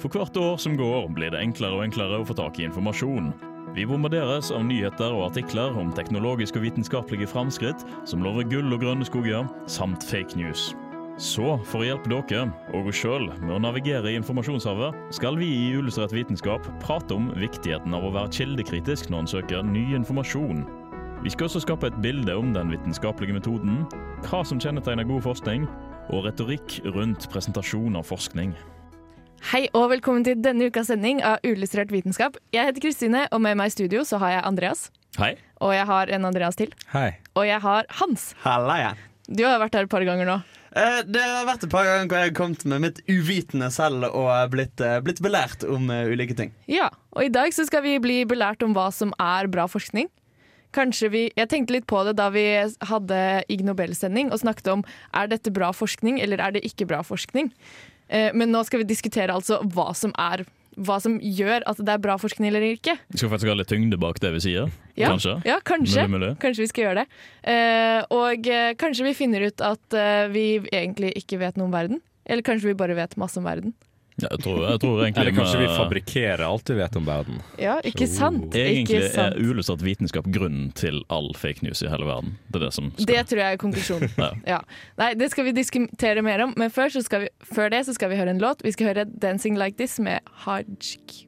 For hvert år som går, blir det enklere og enklere å få tak i informasjon. Vi bombarderes av nyheter og artikler om teknologiske og vitenskapelige framskritt som lover gull og grønne skoger, samt fake news. Så for å hjelpe dere og oss sjøl med å navigere i informasjonshavet, skal vi i Illustrert vitenskap prate om viktigheten av å være kildekritisk når en søker ny informasjon. Vi skal også skape et bilde om den vitenskapelige metoden, hva som kjennetegner god forskning, og retorikk rundt presentasjon av forskning. Hei og velkommen til denne ukas sending av Uillustrert vitenskap. Jeg heter Kristine, og med meg i studio så har jeg Andreas. Hei. Og jeg har en Andreas til. Hei. Og jeg har Hans. Halla ja. Du har vært her et par ganger nå. Eh, det har vært et par ganger hvor jeg har kommet med mitt uvitende selv og blitt, eh, blitt belært om eh, ulike ting. Ja, og i dag så skal vi bli belært om hva som er bra forskning. Kanskje vi, Jeg tenkte litt på det da vi hadde Ig Nobel-sending og snakket om er dette bra forskning eller er det ikke bra forskning. Eh, men nå skal vi diskutere altså hva som er hva som gjør at det er bra forskning eller ikke. Vi skal faktisk ha litt tyngde bak det vi sier. Ja, Kanskje. Ja, kanskje. Mulig, mulig. kanskje vi skal gjøre det. Eh, og eh, kanskje vi finner ut at eh, vi egentlig ikke vet noe om verden. Eller kanskje vi bare vet masse om verden. Ja, jeg, tror, jeg tror egentlig Eller kanskje vi fabrikkerer alt vi vet om verden. Ja, ikke Oh. sant? Egentlig ikke er uillustrert vitenskap grunnen til all fake news i hele verden. Det er det som skal Det tror jeg er konklusjonen. Ja. ja. Nei, det skal vi diskutere mer om, men før, så skal vi, før det så skal vi høre en låt. Vi skal høre 'Dancing Like This' med Hajk.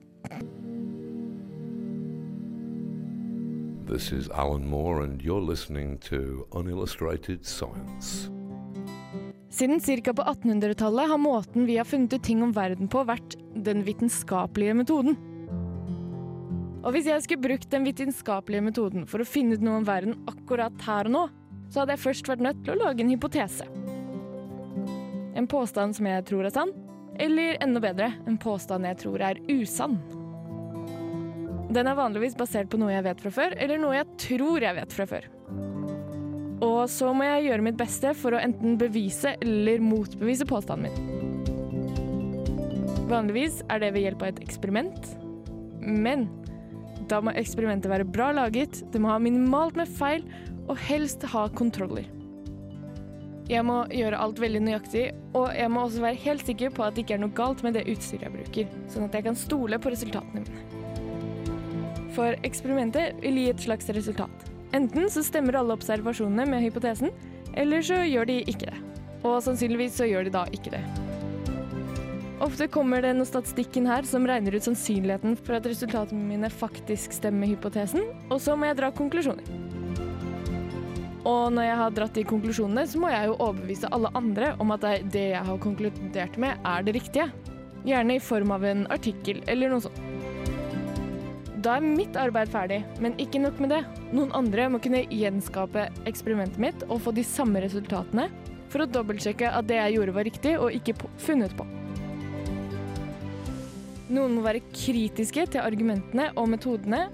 This is Alan Moore, and you're listening to Unillustrated Science. Siden ca. på 1800-tallet har måten vi har funnet ut ting om verden på, vært den vitenskapelige metoden. Og hvis jeg skulle brukt den vitenskapelige metoden for å finne ut noe om verden akkurat her og nå, så hadde jeg først vært nødt til å lage en hypotese. En påstand som jeg tror er sann, eller enda bedre, en påstand jeg tror er usann. Den er vanligvis basert på noe jeg vet fra før, eller noe jeg tror jeg vet fra før. Og så må jeg gjøre mitt beste for å enten bevise eller motbevise påstanden min. Vanligvis er det ved hjelp av et eksperiment, men da må eksperimentet være bra laget, det må ha minimalt med feil, og helst ha kontroller. Jeg må gjøre alt veldig nøyaktig, og jeg må også være helt sikker på at det ikke er noe galt med det utstyret jeg bruker, sånn at jeg kan stole på resultatene mine. For eksperimentet vil gi et slags resultat. Enten så stemmer alle observasjonene med hypotesen, eller så gjør de ikke det. Og sannsynligvis så gjør de da ikke det. Ofte kommer det noe statistikken her som regner ut sannsynligheten for at resultatene mine faktisk stemmer hypotesen, og så må jeg dra konklusjoner. Og når jeg har dratt de konklusjonene, så må jeg jo overbevise alle andre om at det jeg har konkludert med, er det riktige. Gjerne i form av en artikkel eller noe sånt. Da er mitt arbeid ferdig, men ikke nok med det. Noen andre må kunne gjenskape eksperimentet mitt og få de samme resultatene for å dobbeltsjekke at det jeg gjorde var riktig og ikke funnet på. Noen må være kritiske til argumentene og metodene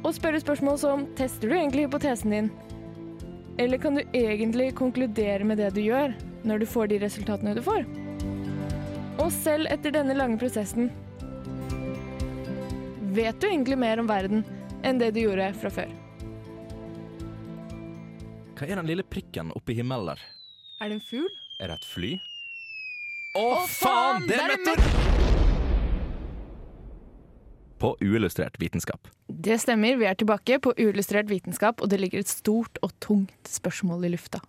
og spørre spørsmål som tester du egentlig hypotesen din? Eller kan du egentlig konkludere med det du gjør, når du får de resultatene du får? Og selv etter denne lange prosessen vet du egentlig mer om verden enn det du gjorde fra før. Hva er den lille prikken oppe i himmelen der? Er det en fugl? Er det et fly? Å, faen, Det er er meteor! På uillustrert vitenskap. Det stemmer, vi er tilbake på uillustrert vitenskap, og det ligger et stort og tungt spørsmål i lufta.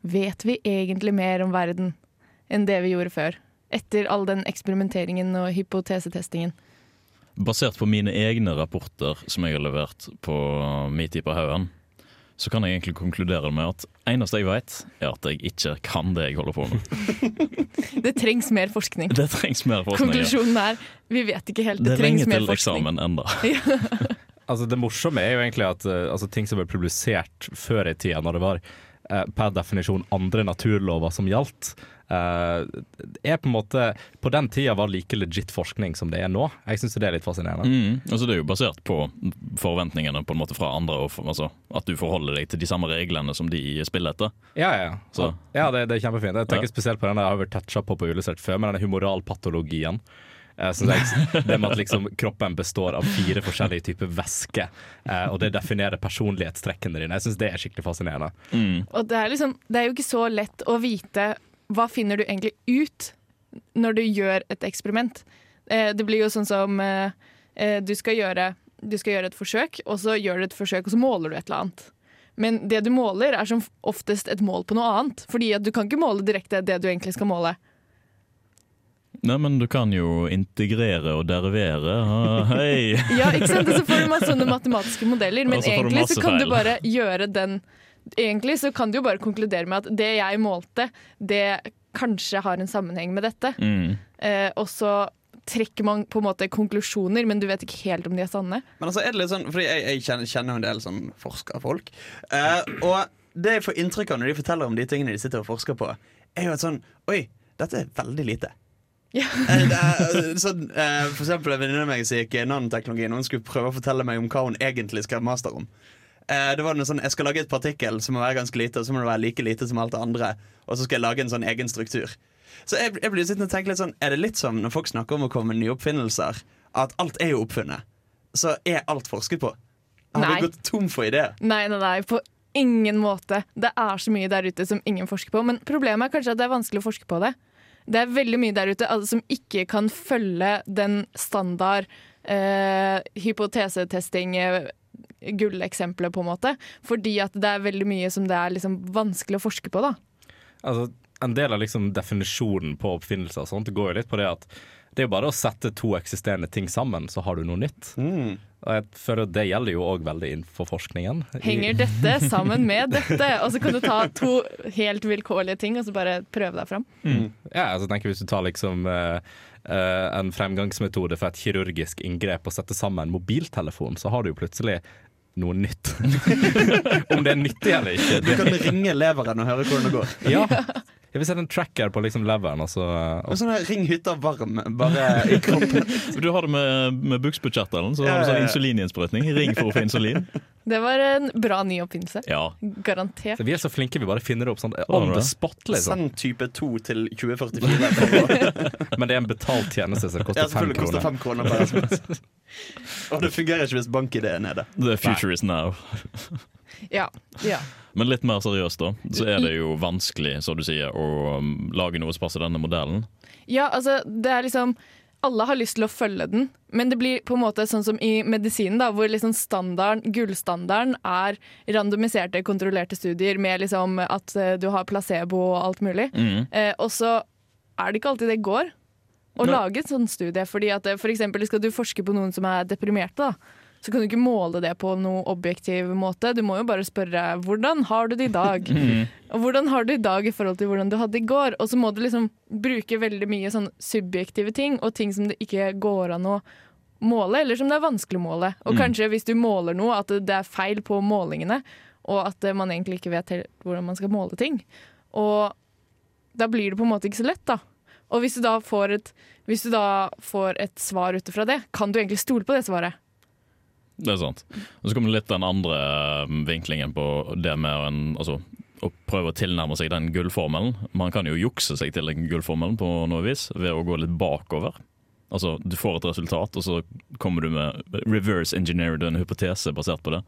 Vet vi egentlig mer om verden enn det vi gjorde før? Etter all den eksperimenteringen og hypotesetestingen. Basert på mine egne rapporter som jeg har levert på min tid på haugen, så kan jeg egentlig konkludere med at eneste jeg vet, er at jeg ikke kan det jeg holder på med. Det trengs mer forskning. Det trengs mer forskning. Konklusjonen er vi vet ikke helt. Det Det, er trengs lenge til eksamen enda. Altså Det morsomme er jo egentlig at eh, altså, ting som ble publisert før i tida, når det var eh, per definisjon andre naturlover som gjaldt, er på en måte På den tida var like legit forskning som det er nå. Jeg syns det er litt fascinerende. Mm, altså Det er jo basert på forventningene på en måte fra andre. Og for, altså, at du forholder deg til de samme reglene som de spiller etter. Ja, ja. Så. ja det, det er kjempefint. Jeg tenker Ja. spesielt på den jeg har vært toucha på på Ulysert før, med denne humoralpatologien. Eh, jeg, det med at liksom kroppen består av fire forskjellige typer væske, eh, og det definerer personlighetstrekkene dine. Jeg syns det er skikkelig fascinerende. Mm. Og det er, liksom, det er jo ikke så lett å vite hva finner du egentlig ut når du gjør et eksperiment. Eh, det blir jo sånn som eh, eh, du, skal gjøre, du skal gjøre et forsøk, og så gjør du et forsøk, og så måler du et eller annet. Men det du måler, er som oftest et mål på noe annet. Fordi du kan ikke måle direkte det du egentlig skal måle. Nei, men du kan jo integrere og derivere. Ah, hei! Ja, ikke sant? Og så får du masse sånne matematiske modeller, men egentlig så kan feil. du bare gjøre den Egentlig så kan du jo bare konkludere med at det jeg målte, det kanskje har en sammenheng med dette. Mm. Eh, og så trekker man på en måte konklusjoner, men du vet ikke helt om de er sanne. Men altså er det litt sånn Fordi jeg, jeg kjenner, kjenner jo en del sånn forskerfolk. Eh, og det jeg får inntrykk av når de forteller om de tingene de sitter og forsker på, er jo at sånn Oi, dette er veldig lite. Ja. Eh, er, sånn, eh, for eksempel en venninne av meg som gikk i nanoteknologi, og hun skulle prøve å fortelle meg om hva hun egentlig skrev master om. Eh, det var noe sånn, Jeg skal lage et partikkel som må være ganske lite, og så må det være like lite som alt det andre. Og så skal jeg lage en sånn egen struktur. Så jeg, jeg blir sittende og tenke litt sånn Er det litt som når folk snakker om å komme med nye oppfinnelser, at alt er jo oppfunnet? Så er alt forsket på? Har Nei. vi gått tom for ideer? Nei, nei, nei, på ingen måte. Det er så mye der ute som ingen forsker på. Men problemet er kanskje at det er vanskelig å forske på det. Det er veldig mye der ute altså, som ikke kan følge den standard eh, hypotesetesting eh, gulleksempelet, på en måte. Fordi at det er veldig mye som det er liksom vanskelig å forske på, da. Altså, en del av liksom definisjonen på oppfinnelser og sånt, går jo litt på det at det er jo bare å sette to eksisterende ting sammen, så har du noe nytt. Mm. Og jeg føler at Det gjelder jo òg veldig innenfor forskningen. Henger dette sammen med dette? Og så kan du ta to helt vilkårlige ting og så bare prøve deg fram. Ja, altså tenker Hvis du tar liksom uh, eh, en fremgangsmetode for et kirurgisk inngrep og setter sammen en mobiltelefon, så har du jo plutselig noe nytt. Om det er nyttig eller ikke. Du kan ringe leveren og høre hvordan det går. ja. Jeg vil sette en tracker på liksom leveren, og så Og sånn Ring hytta varm, bare i kroppen. Du har det med, med buksbudsjettet, så har du sånn insulininnsprøytning. Ring for å få insulin. Det var en bra ny oppfinnelse. Ja. Garantert. så Vi er så flinke, vi bare finner det opp sånn on the spot, liksom. Send type 2 til 2044. Men det er en betalt tjeneste som Ja, koster fem selvfølgelig koster kroner. fem kroner per Og det fungerer ikke hvis bank-ID er nede. The future is now. Ja. ja. Men litt mer seriøst, da, så er det jo vanskelig, som du sier, å um, lage noe som passer denne modellen. Ja, altså, det er liksom Alle har lyst til å følge den, men det blir på en måte sånn som i medisinen, da, hvor liksom standarden, gullstandarden er randomiserte, kontrollerte studier med liksom at eh, du har placebo og alt mulig. Mm. Eh, og så er det ikke alltid det går å lage en sånn studie. Fordi at eh, for eksempel skal du forske på noen som er deprimerte, da. Så kan du ikke måle det på noe objektiv måte. Du må jo bare spørre 'hvordan har du det i dag?' Og 'hvordan har du det i dag i forhold til hvordan du hadde i går?' Og så må du liksom bruke veldig mye sånn subjektive ting, og ting som det ikke går an å måle, eller som det er vanskelig å måle. Og kanskje hvis du måler noe, at det er feil på målingene, og at eh, man egentlig ikke vet helt hvordan man skal måle ting. Og da blir det på en måte ikke så lett, da. Og hvis du da får et, hvis du da får et svar ut ifra det, kan du egentlig stole på det svaret? Det er sant. Og så kommer litt den andre um, vinklingen på det med en, altså, å prøve å tilnærme seg den gullformelen. Man kan jo jukse seg til den gullformelen på noe vis ved å gå litt bakover. Altså, Du får et resultat, og så kommer du med reverse engineered en hypotese basert på det.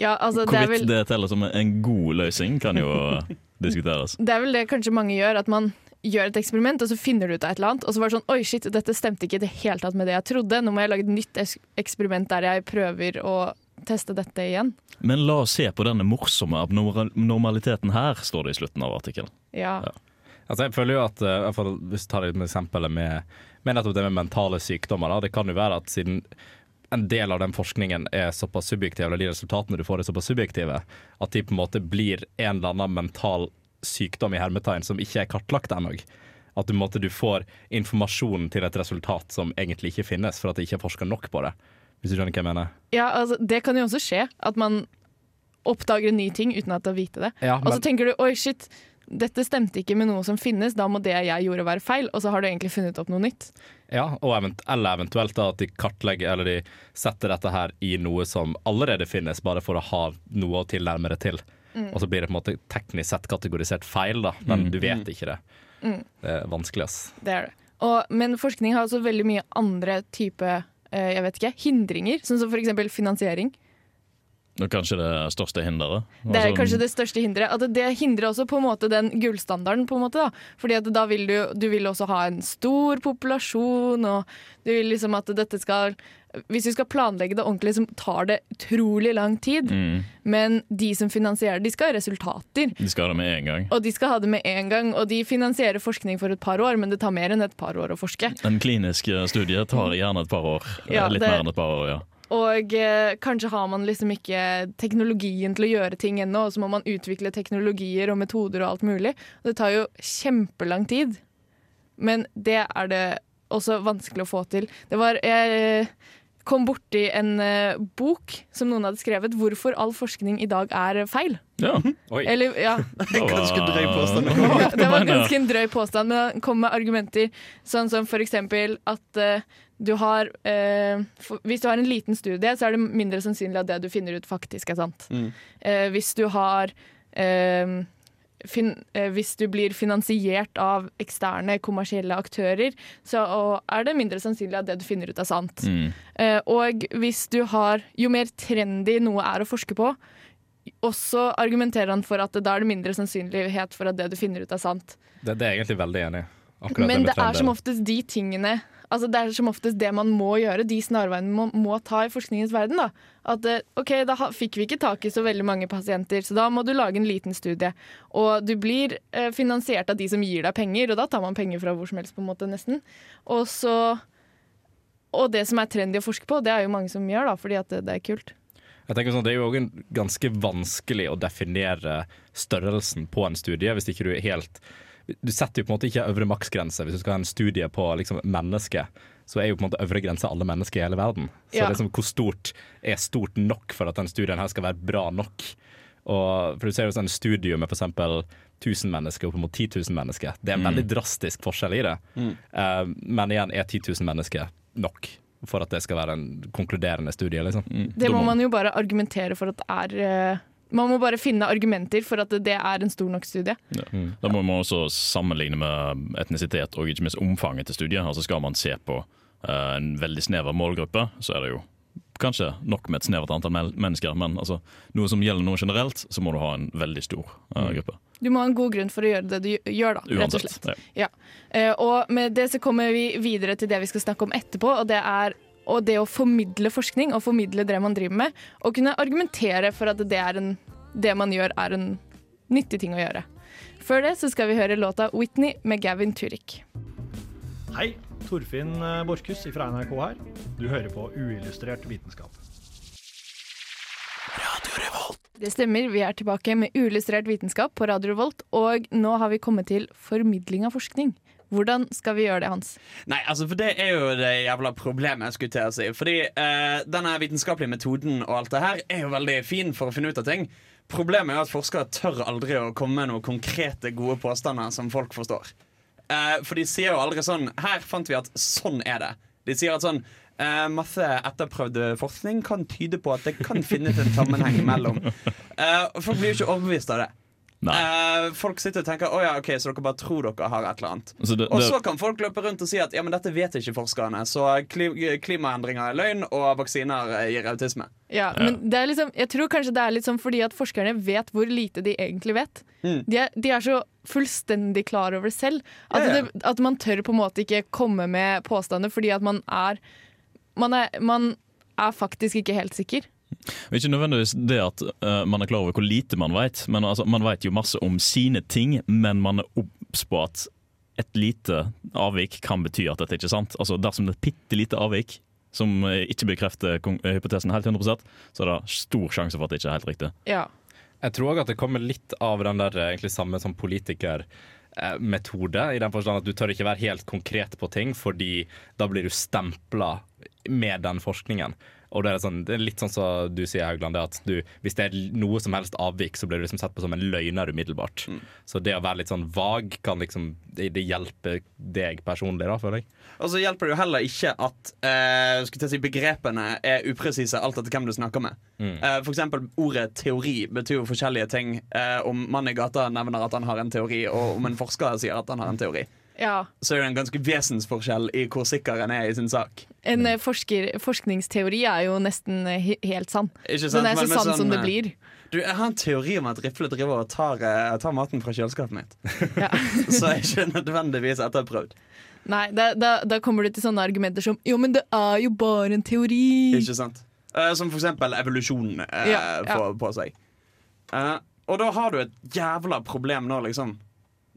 Ja, altså, det er vel det teller som en god løsning, kan jo diskuteres. det er vel det kanskje mange gjør, at man gjør et eksperiment, og så finner du ut av et eller annet, og så var det sånn Oi, shit, dette stemte ikke i det hele tatt med det jeg trodde. Nå må jeg lage et nytt eksperiment der jeg prøver å teste dette igjen. Men la oss se på denne morsomme abnormaliteten her, står det i slutten av artikkelen. Ja. Altså jeg føler jo at jeg i Hvis vi tar et eksempel med, med nettopp det med mentale sykdommer, da, det kan jo være at siden en del av den forskningen er såpass subjektiv, eller de resultatene du får er såpass subjektive, at de på en måte blir en eller annen mental sykdom i hermetegn som ikke er kartlagt ennå. At du, måtte, du får informasjon til et resultat som egentlig ikke finnes, for at det ikke er forska nok på det. Hvis du skjønner hva jeg mener? ja, altså, det kan jo også skje, at man oppdager en ny ting uten at du vite det. Ja, Og så tenker du oi, shit, dette stemte ikke med noe som finnes, da må det jeg gjorde være feil, og så har du egentlig funnet opp noe nytt. Ja, event eller eventuelt da at de kartlegger eller de setter dette her i noe som allerede finnes, bare for å ha noe å tilnærme det til. Og så blir det på en måte teknisk sett kategorisert feil, da, men du vet ikke det. Det er vanskelig, ass. Det er det. Og, men forskning har også veldig mye andre type eh, jeg vet ikke, hindringer, sånn som f.eks. finansiering. Og kanskje det største hinderet. Det er Altså, kanskje det største hinderet. At det hindrer også på en måte den gullstandarden. på en måte da. Fordi at da vil du, du vil også ha en stor populasjon, og du vil liksom at dette skal Hvis du skal planlegge det ordentlig, så tar det utrolig lang tid. Mm, Men de som finansierer, de skal ha resultater. de skal ha det med en gang. Og de skal ha det med en gang. Og de finansierer forskning for et par år, men det tar mer enn et par år å forske. En klinisk eh, studie tar gjerne et par år. Ja, Litt det- mer enn et par år, ja. Og eh, kanskje har man liksom ikke teknologien til å gjøre ting ennå, og så må man utvikle teknologier og metoder og alt mulig. Det tar jo kjempelang tid. Men det er det også vanskelig å få til. Det var Jeg kom borti en eh, bok som noen hadde skrevet, 'Hvorfor all forskning i dag er feil'. ja. Oi. Eller, ja, Ganske drøy påstand. ja, det var ganske en drøy påstand, men han kom med argumenter sånn som for eksempel at eh, du har eh, for, Hvis du har en liten studie, så er det mindre sannsynlig at det du finner ut, faktisk er sant. Mm. Eh, hvis du har eh, fin, eh, Hvis du blir finansiert av eksterne kommersielle aktører, så og er det mindre sannsynlig at det du finner ut, er sant. Mm. Eh, og hvis du har Jo mer trendy noe er å forske på, også argumenterer han for at da er det mindre sannsynlighet for at det du finner ut, er sant. Det, det er jeg egentlig veldig enig i. Men det, det er som oftest de tingene Altså Det er som oftest det man må gjøre, de snarveiene man må ta i forskningens verden. da At eh, OK, da fikk vi ikke tak i så veldig mange pasienter, så da må du lage en liten studie. Og du blir eh, finansiert av de som gir deg penger, og da tar man penger fra hvor som helst, på en måte, nesten. Og så Og det som er trendy å forske på, det er jo mange som gjør, da, fordi at det, det er kult. Jeg tenker sånn, Det er jo også ganske vanskelig å definere størrelsen på en studie hvis ikke du er helt Du setter jo på en måte ikke øvre maksgrense. Hvis du skal ha en studie på liksom, mennesket. så er jo på en måte øvre grense alle mennesker i hele verden. Så Ja. liksom, hvor stort er stort nok for at den studien her skal være bra nok? Og for Du ser jo sånn studio med f.eks. 1000 mennesker opp mot 10 000 mennesker. Det er en veldig drastisk forskjell i det. Eh, men igjen, er 10 000 mennesker nok for at det skal være en konkluderende studie? liksom? Mm. Det må man jo bare argumentere for at det er eh, Man må bare finne argumenter for at det er en stor nok studie. Ja. Da må man også sammenligne med etnisitet og ikke minst omfanget til studiet. Altså Skal man se på eh, en veldig snever målgruppe, så er det jo kanskje nok med et snevert antall mennesker. Men altså, noe som gjelder noe generelt, så må du ha en veldig stor eh, gruppe. Du må ha en god grunn for å gjøre det du gjør, da. Rett og Uansett. slett. Ja. Eh, og med det så kommer vi videre til det vi skal snakke om etterpå, og det er og det å formidle forskning og formidle det man driver med, og kunne argumentere for at det, er en, det man gjør, er en nyttig ting å gjøre. Før det så skal vi høre låta 'Whitney' med Gavin Turek. Hei, Torfinn eh, Borchhus fra NRK her. Du hører på Uillustrert vitenskap. Det stemmer, vi er tilbake med uillustrert vitenskap på Radio Revolt, og nå har vi kommet til formidling av forskning. Hvordan skal vi gjøre det, Hans? Nei, altså for det er jo det jævla problemet jeg skulle til å si. Fordi eh, denne vitenskapelige metoden og alt det her er jo veldig fin for å finne ut av ting. Problemet er at forskere tør aldri å komme med noen konkrete, gode påstander som folk forstår. Eh, for de sier jo aldri sånn Her fant vi at sånn er det. De sier at sånn Uh, Masse etterprøvd forskning kan tyde på at det kan finnes en sammenheng mellom. Uh, folk blir jo ikke overbevist av det. Eh, folk sitter og tenker oh, ja, ok, så dere bare tror dere har et eller annet. Så det, Og det, så kan folk løpe rundt og si at ja, men dette vet ikke forskerne. Så kli klimaendringer er løgn, og vaksiner eh, gir autisme. Ja, men det er liksom, jeg tror kanskje det er litt sånn fordi at forskerne vet hvor lite de egentlig vet. Mm. De, er, de er så fullstendig klar over det selv at, Ja, ja. det, at man tør på en måte ikke komme med påstander fordi at man er man er, man er faktisk ikke helt sikker. Ikke nødvendigvis det at uh, man er klar over hvor lite man vet, men altså, man vet jo masse om sine ting, men man er obs på at et lite avvik kan bety at dette ikke er sant. Altså Dersom det er et bitte lite avvik som eh, ikke bekrefter eh, hypotesen helt 100 så er det stor sjanse for at det ikke er helt riktig. Ja. Jeg tror også at det kommer litt av den der egentlig samme som politikermetode, i den forstand at du tør ikke være helt konkret på ting, fordi da blir du stempla med den forskningen. Og det er, sånn, det er litt sånn som du sier, Haugland, det at du, hvis det er noe som helst avvik, så blir du liksom sett på som en løgner umiddelbart. Så det å være litt sånn vag kan liksom Det, det hjelper deg personlig, da, føler jeg. Og så hjelper det jo heller ikke at eh, skulle jeg si, begrepene er upresise alt etter hvem du snakker med. Eh, for eksempel ordet teori betyr jo forskjellige ting. Eh, om mannen i gata nevner at han har en teori, og om en forsker sier at han har en teori. Ja. så er det en ganske vesensforskjell i hvor sikker en er i sin sak. En eh, forsker, forskningsteori er jo nesten eh, he helt sann. Den er så sann sånn, som det eh, blir. Du, jeg har en teori om at Rifle driver og tar, tar maten fra kjøleskapet mitt. Ja. Så jeg er ikke nødvendigvis etterprøvd. Nei, da, da, da kommer du til sånne argumenter som Jo, men det er jo bare en teori. Ikke sant? Uh, som for eksempel evolusjon uh, Ja, ja. får på seg. Uh, og da har du et jævla problem nå, liksom.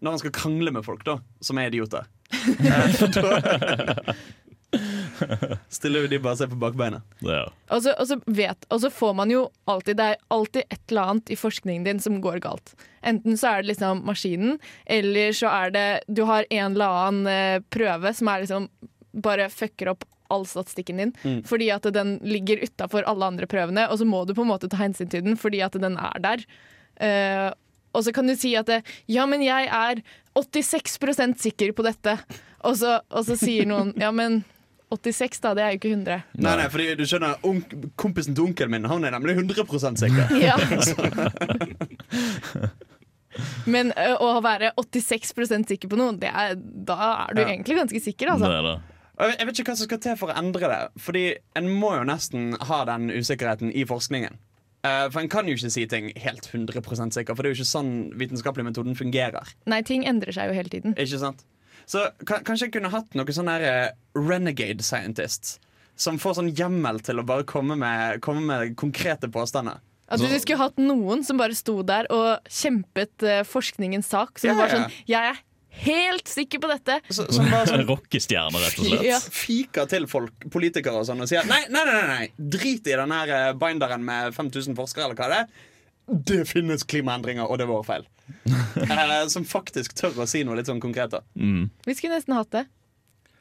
Når han skal krangle med folk, da, som er idioter. Stiller jo de bare seg på bakbeina. Er. Og så, og, så vet, og så får man jo alltid Det er alltid et eller annet i forskningen din som går galt. Enten så er det liksom maskinen, eller så er det Du har en eller annen eh, prøve som er liksom bare fucker opp all statistikken din, Mm. fordi at den ligger utafor alle andre prøvene, og så må du på en måte ta hensyn til den fordi at den er der. Eh, og så kan du si at det, ja, men jeg er 86% sikker på dette, og så, og så sier noen ja, men 86 da, det er jo ikke 100. Nei, nei, fordi du skjønner onk Kompisen til onkelen min Han er nemlig 100% sikker. Ja. Men ø, å være 86% sikker på noe, det er, da er du Ja. egentlig ganske sikker, altså. det. Jeg jeg vet ikke hva som skal til for å endre det. Fordi en må jo nesten ha den usikkerheten i forskningen. Eh, for en kan jo ikke si ting helt 100% sikker, for det er jo ikke sånn vitenskapelig metoden fungerer. Nei, ting endrer seg jo hele tiden. Ikke sant? Så kanskje jeg kunne hatt noen sånne her, eh, renegade scientists som får sånn hjemmel til å bare komme med, komme med konkrete påstander. At du skulle hatt noen som bare sto der og kjempet ø, forskningens sak. Som Ja, var ja. sånn Jeg er helt sikker på dette! Så, som bare sånn Rockestjerne, rett og slett. Ja. fiker til folk, politikere og sånn og sier nei, nei, nei, nei, nei. drit i den her eh, binderen med 5000 forskere, eller hva det er. Det finnes klimaendringer, og det er vår feil. eh, som faktisk tør å si noe litt sånn konkret. da Mm. Vi skulle nesten hatt det.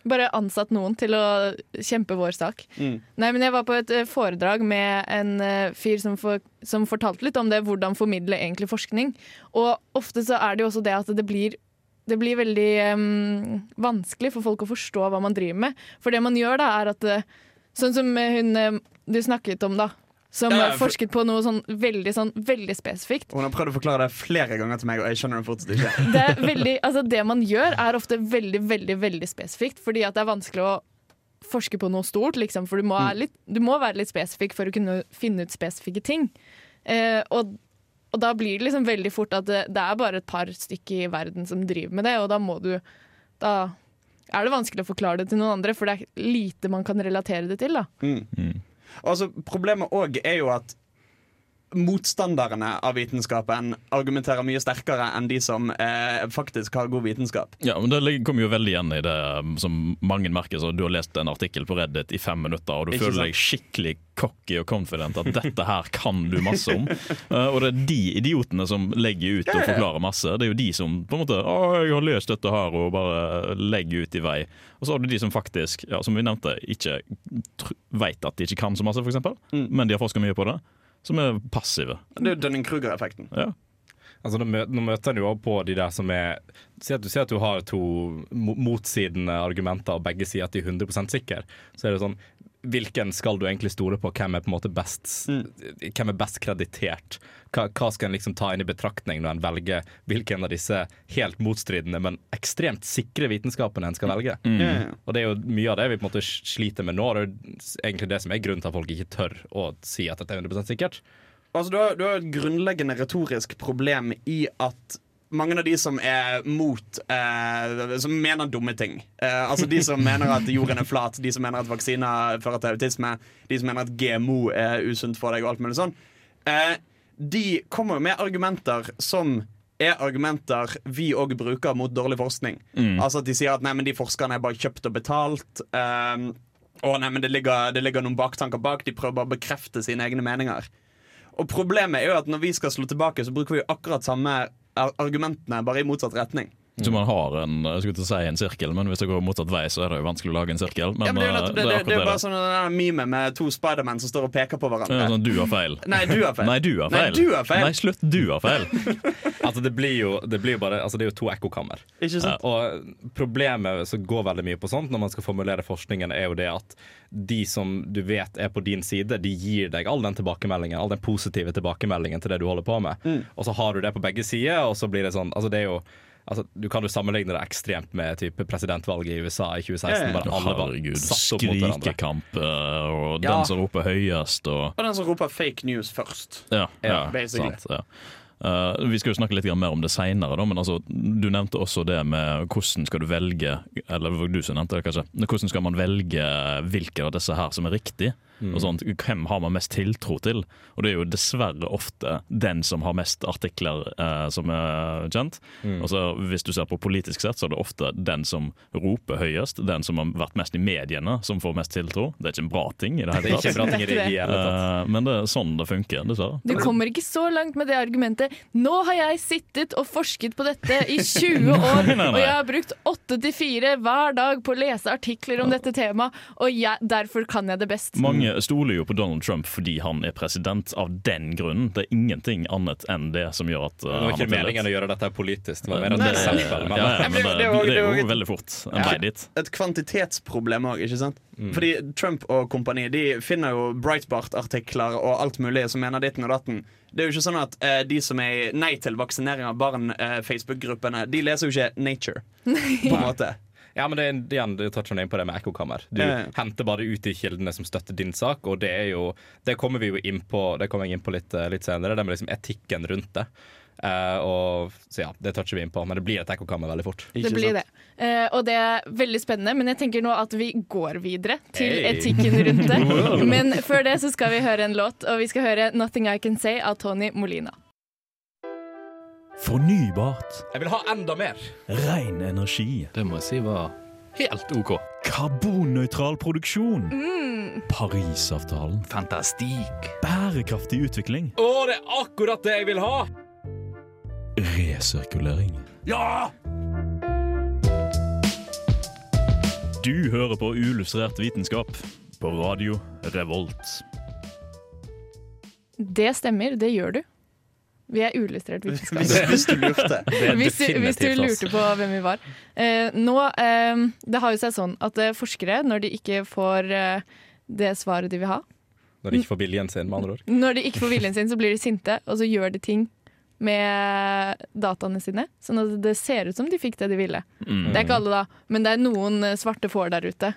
Bare ansatt noen til å kjempe vår sak. Mm. Nei, men Jeg var på et foredrag med en fyr som, for, som fortalte litt om det, hvordan formidle egentlig forskning. Og ofte så er det jo også det at det blir det blir veldig um, vanskelig for folk å forstå hva man driver med. For det man gjør da, er at eh, Sånn som hun eh, du snakket om, da. Som Ja, for- forsket på noe sånn veldig, sånn veldig spesifikt. Hun har prøvd å forklare det flere ganger til meg, og jeg skjønner det fortsatt ikke. Det, er veldig, altså det man gjør, er ofte veldig, veldig veldig spesifikt. Fordi at det er vanskelig å forske på noe stort, liksom. For du må, være litt, du må være litt spesifikk for å kunne finne ut spesifikke ting. Eh, og, og da blir det liksom veldig fort at det, det er bare et par stykker i verden som driver med det, og da må du Da er det vanskelig å forklare det til noen andre, for det er lite man kan relatere det til. da. Mm. Altså, problemet òg er jo at motstanderne av vitenskapen argumenterer mye sterkere enn de som eh, faktisk har god vitenskap. Ja, men Det kommer jo veldig igjen i det um, som mange merker. Så du har lest en artikkel på Reddit i fem minutter, og du Ikke føler sant? deg skikkelig cocky og confident at dette her kan du masse om. Uh, og det er de idiotene som legger ut og forklarer masse. Det er jo de som på en måte Å, jeg har løst dette her, og bare legger ut i vei. Og så har du de som faktisk, ja, som vi nevnte, ikke vet at de ikke kan så masse, f.eks., Mm. men de har forska mye på det. Som er passive. Det er jo Dunning-Kruger-effekten. Ja. Altså, nå, møter, nå møter en jo også på de der som er Si at du, si at du har to motsidende argumenter, og begge sier at de er 100% sikre. Så er det sånn Hvilken skal du egentlig stole på? Hvem er på en måte best Hvem er best kreditert? Hva, hva skal en liksom ta inn i betraktning når en velger hvilken av disse helt motstridende, men ekstremt sikre vitenskapene en skal velge? Mm. Ja. Og det er jo mye av det vi på en måte sliter med nå. Det er jo egentlig det som er grunnen til at folk ikke tør å si at dette er 100 sikkert. Altså, du, har, du har et grunnleggende retorisk problem i at mange av de som er mot eh, Som mener dumme ting. Eh, altså De som mener at jorden er flat, de som mener at vaksiner fører til autisme, de som mener at GMO er usunt for deg, og alt mulig sånn. Eh, de kommer med argumenter som er argumenter vi òg bruker mot dårlig forskning. Altså at De sier at nei, men de forskerne er bare kjøpt og betalt. Eh, og nei, men det ligger, det ligger noen baktanker bak. De prøver bare å bekrefte sine egne meninger. Og problemet er jo at når vi skal slå tilbake, så bruker vi akkurat samme argumentene, bare i motsatt retning. Så man har en, jeg skulle ikke si en sirkel, men hvis det går motsatt vei, så er det jo vanskelig å lage en sirkel. Men ja, men det er jo nettopp, det det, er det, det, er det. bare sånn en meme med to Spiderman som står og peker på hverandre. Ja, sånn, du har feil. Nei, du har feil. Nei, du har Nei, feil. du har feil. Nei, slutt, du har feil. Altså det blir jo, det blir bare altså Det er jo to ekkokammer. Sant? Og problemet som går veldig mye på sånt når man skal formulere forskningen, er jo det at de som du vet er på din side, de gir deg all den tilbakemeldingen, all den positive tilbakemeldingen til det du holder på med. Og så har du det på begge sider, og så blir det sånn Altså det er jo Altså, du kan jo sammenligne det ekstremt med type presidentvalget i USA i 2016. Ja, ja. Der alle var Herregud, satt opp mot hverandre. skrikekamp og og Ja. den som roper høyest og Og den som roper fake news først. Ja, ja, basically. sant, ja. Uh, vi skal jo snakke litt mer om det seinere, men altså, du nevnte også det med hvordan skal du velge Eller du som nevnte det, kanskje. Hvordan skal man velge hvilke av disse her som er riktig? Og sånt. Hvem har man mest tiltro til? Og det er jo dessverre ofte den som har mest artikler eh, som er kjent. Mm. Altså, Hvis du ser på politisk sett, så er det ofte den som roper høyest, den som har vært mest i mediene, som får mest tiltro. Det er ikke en bra ting i det Det hele tatt. bra ting det hele. Eh, men det er sånn det funker, dessverre. Du kommer ikke så langt med det argumentet. Nå har jeg sittet og forsket på dette i 20 år, Nei, nei, nei. og jeg har brukt åtte til fire hver dag på å lese artikler om dette temaet, og jeg, derfor kan jeg det best. Mange stoler jo på Donald Trump fordi han er president av den grunnen. Det er ingenting annet enn det som gjør at uh, Det var ikke meningen å gjøre dette politisk, det var mer et eksempel. Men ja, ja, Men det- det, det er jo- et- veldig fort en Ja. vei dit. Et kvantitetsproblem òg, ikke sant? Fordi Trump og kompani De finner jo Breitbart-artikler og alt mulig som mener ditten og datten. Det er jo ikke sånn at uh, de som er Nei til vaksinering av barn, uh, Facebook-gruppene, de leser jo ikke Nature. På en måte Ja, men det er igjen, du toucher inn på det med ekkokammer. Du Ja, ja. henter bare ut de kildene som støtter din sak, og det er jo Det kommer vi jo inn på Det kommer jeg inn på litt, eh, litt senere, det med liksom etikken rundt det. Uh, og Så ja, det toucher vi inn på, men det blir et ekkokammer veldig fort. Det blir sant? det. Uh, og det er veldig spennende, men jeg tenker nå at vi går videre til Hey. etikken rundt det. Men før det så skal vi høre en låt, og vi skal høre 'Nothing I Can Say' av Tony Molina. Fornybart. Jeg vil ha enda mer! Ren energi. Det må jeg si var helt OK. Karbonnøytral produksjon. Mm. Parisavtalen. Fantastikk. Bærekraftig utvikling. Å, det er akkurat det jeg vil ha! Resirkulering. Ja! Du hører på Uillustrert vitenskap på radio Revolt. Det stemmer, det gjør du. Vi er uillustrert vitenskap. Hvis, hvis du lurte. Hvis du, hvis du lurte på hvem vi var. Eh, nå, eh, det har jo seg sånn at eh, forskere, når de ikke får eh, det svaret de vil ha, Når de ikke får viljen sin, med andre ord. når de ikke får viljen sin, så blir de sinte, og så gjør de ting med dataene sine, sånn at det ser ut som de fikk det de ville. Mm. Det er ikke alle, da, men det er noen eh, svarte får der ute.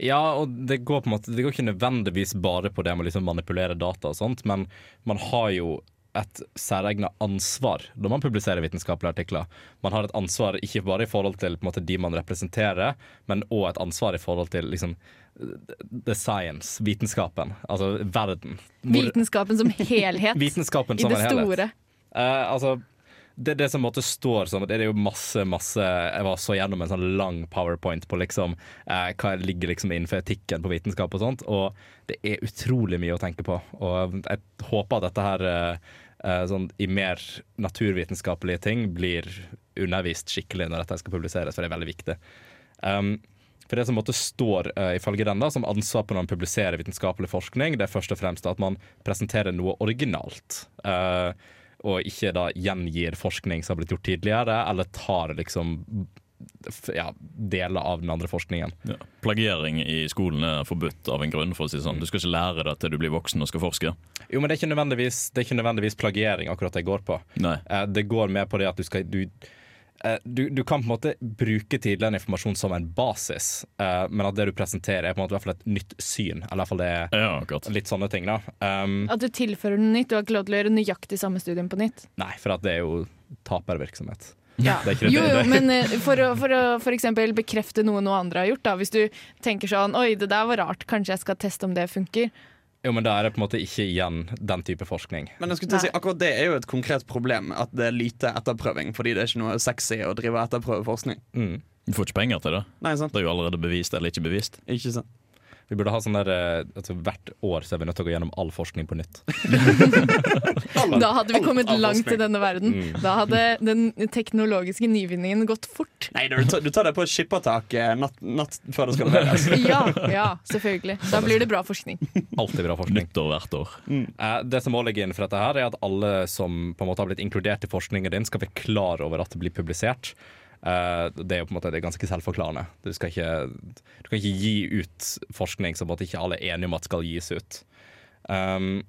Ja, og det går på en måte Det går ikke nødvendigvis bare på det med å liksom manipulere data og sånt, men man har jo et særegna ansvar når man publiserer vitenskapelige artikler. Man har et ansvar ikke bare i forhold til måte, de man representerer, men òg et ansvar i forhold til liksom the science, vitenskapen, altså verden. Hvor- Vitenskapen som helhet Vitenskapen i det store. Eh, altså det, det som måtte står sånn, det er jo masse, masse Jeg var så gjennom en sånn lang powerpoint på liksom eh, hva ligger liksom innenfor etikken på vitenskap og sånt, og det er utrolig mye å tenke på. Og jeg håper at dette her eh, eh, sånn i mer naturvitenskapelige ting blir undervist skikkelig når dette skal publiseres, for det er veldig viktig. Um, for det som måtte står uh, ifølge den da, som ansvar på når man publiserer vitenskapelig forskning, det er først og fremst at man presenterer noe originalt. Uh, og ikke da gjengir forskning som har blitt gjort tidligere, eller tar liksom ja, deler av den andre forskningen. Ja. Plagiering i skolen er forbudt av en grunn. for å si sånn. Du skal ikke lære det til du blir voksen og skal forske. Jo, men det er ikke nødvendigvis, det er ikke nødvendigvis plagiering akkurat det går på. Nei. Eh, det går med på det at du skal du, du, du kan på en måte bruke tidligere informasjon som en basis, uh, men at det du presenterer er på en måte i hvert fall et nytt syn. Eller i hvert fall det er Ja, litt sånne ting. da. Um, At du tilfører noe nytt. Du har ikke lov til å gjøre nøyaktig samme studien på nytt. nei, for at det er jo tapervirksomhet. Ja. Det er Jo, jo, men eh, for å, for å for eksempel bekrefte noe noe andre har gjort, da. Hvis du tenker sånn Oi, det der var rart, kanskje jeg skal teste om det funker. Jo, men da er det på en måte ikke igjen den type forskning. Men jeg skulle til å si, akkurat det er jo et konkret problem, at det er lite etterprøving. Fordi det er ikke noe sexy å drive etterprøveforskning. etterprøve forskning. Mm. Du får ikke penger til det. Nei, sant? Det er jo allerede bevist eller ikke bevist. Ikke sant? Vi burde ha sånn der, eh, altså Hvert år så er vi nødt til å gå gjennom all forskning på nytt. Da hadde vi kommet kommet all langt forskning. i denne verden. Mm. Da hadde den teknologiske nyvinningen gått fort. Nei, du tar, du tar det på skippertak eh, natt, natt før det skal leveres. Ja, ja, selvfølgelig. Da blir det bra forskning. Alltid bra forskning. Nyttår hvert år. Mm. Det som må ligge inn for dette her, er at alle som på en måte har blitt inkludert i forskningen din, skal være klar over at det blir publisert. Eh, det er jo på en måte det er ganske selvforklarende. Du, skal ikke, du kan ikke gi ut forskning som at ikke alle er enige om at skal gis ut. Um,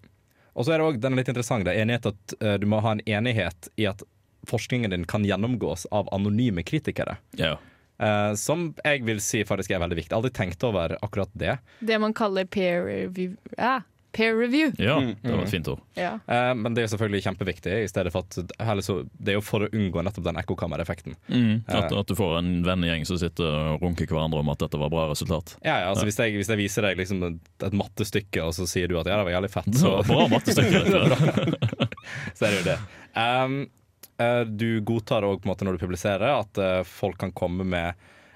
og så er det også, den er litt interessant, det er enighet at uh, du må ha en enighet i at forskningen din kan gjennomgås av anonyme kritikere. Ja. Uh, som jeg vil si faktisk er veldig viktig. Aldri tenkt over akkurat det. Det man kaller peer review. Ja, peer review. ja, Mm. det var et fint ord. Ja. Eh, men det er selvfølgelig kjempeviktig. I stedet for at heller så, Det er jo for å unngå nettopp den ekkokammereffekten. At, at du får en vennegjeng som sitter og runker hverandre om at dette var bra resultat. Ja, ja, altså Hvis, jeg, hvis jeg viser deg liksom et, et mattestykke, og så sier du at ja, det var jævlig fett, Det var bra mattestykke. dette. så er det jo det. Um, eh, du godtar òg når du publiserer, at eh, folk kan komme med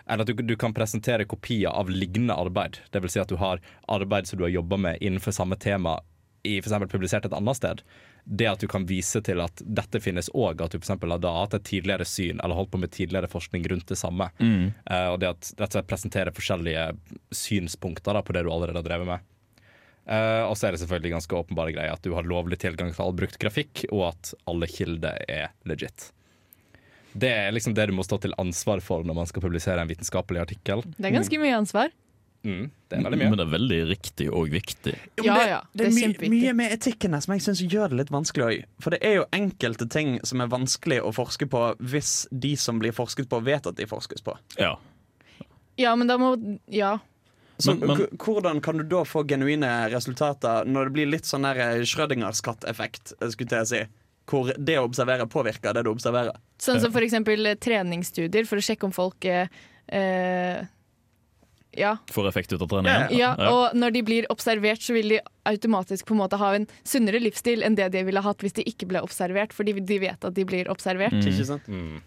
eller at du, du kan presentere kopier av lignende arbeid. Det vil si at du har arbeid som du har jobba med innenfor samme tema i eksempel publisert et annet sted. Det at du kan vise til at dette finnes òg, at du eksempel har da hatt et tidligere syn eller holdt på med tidligere forskning rundt det samme. Eh, og det at rett og presentere forskjellige synspunkter da, på det du allerede har drevet med. Uh, og så er det selvfølgelig ganske åpenbare greier at du har lovlig tilgang til all brukt grafikk, og at alle kilder er legit. Det er liksom det du må stå til ansvar for når man skal publisere en vitenskapelig artikkel. Det er ganske mye ansvar. Mm, det er veldig mye. Men det er veldig riktig og viktig. Jo, men Ja, det, ja, det det er er my mye med etikken her som jeg syns gjør det litt vanskelig òg. For det er jo enkelte ting som er vanskelig å forske på hvis de som blir forsket på, vet at de forskes på. Ja. Ja, men da må Ja. Så Men- men- hvordan kan du da få genuine resultater når det blir litt sånn Schrødingers katt-effekt, skulle jeg si? Hvor det å observere påvirker det du observerer. Sånn som eksempel eh, treningsstudier for å sjekke om folk eh, eh, Ja. Får effekt ut av treningen. ja. Og når de blir observert, så vil de automatisk på en måte ha en sunnere livsstil enn det de ville hatt hvis de ikke ble observert, fordi de vet at de blir observert. Ikke sant? Mm.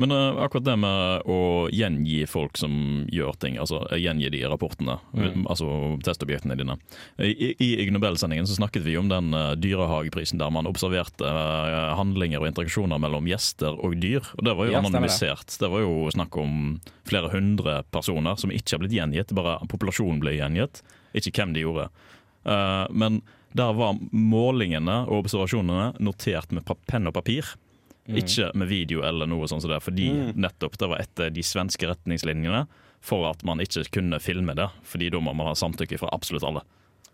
Men uh, akkurat det med å gjengi folk som gjør ting, altså eh, gjengi de rapportene, Mm. altså testobjektene dine. I, i Ig Nobel-sendingen så snakket vi om den uh, dyrehageprisen der man observerte uh, handlinger og interaksjoner mellom gjester og dyr. Og det var jo Ja, anonymisert. det. Det. var jo snakk om flere hundre personer som ikke har blitt gjengitt, bare populasjonen ble gjengitt, ikke hvem de gjorde. Uh, men der var målingene og observasjonene notert med penn og papir. Ikke med video eller noe sånt det, fordi nettopp det var etter de svenske retningslinjene for at man ikke kunne filme det, fordi da må man ha samtykke fra absolutt alle.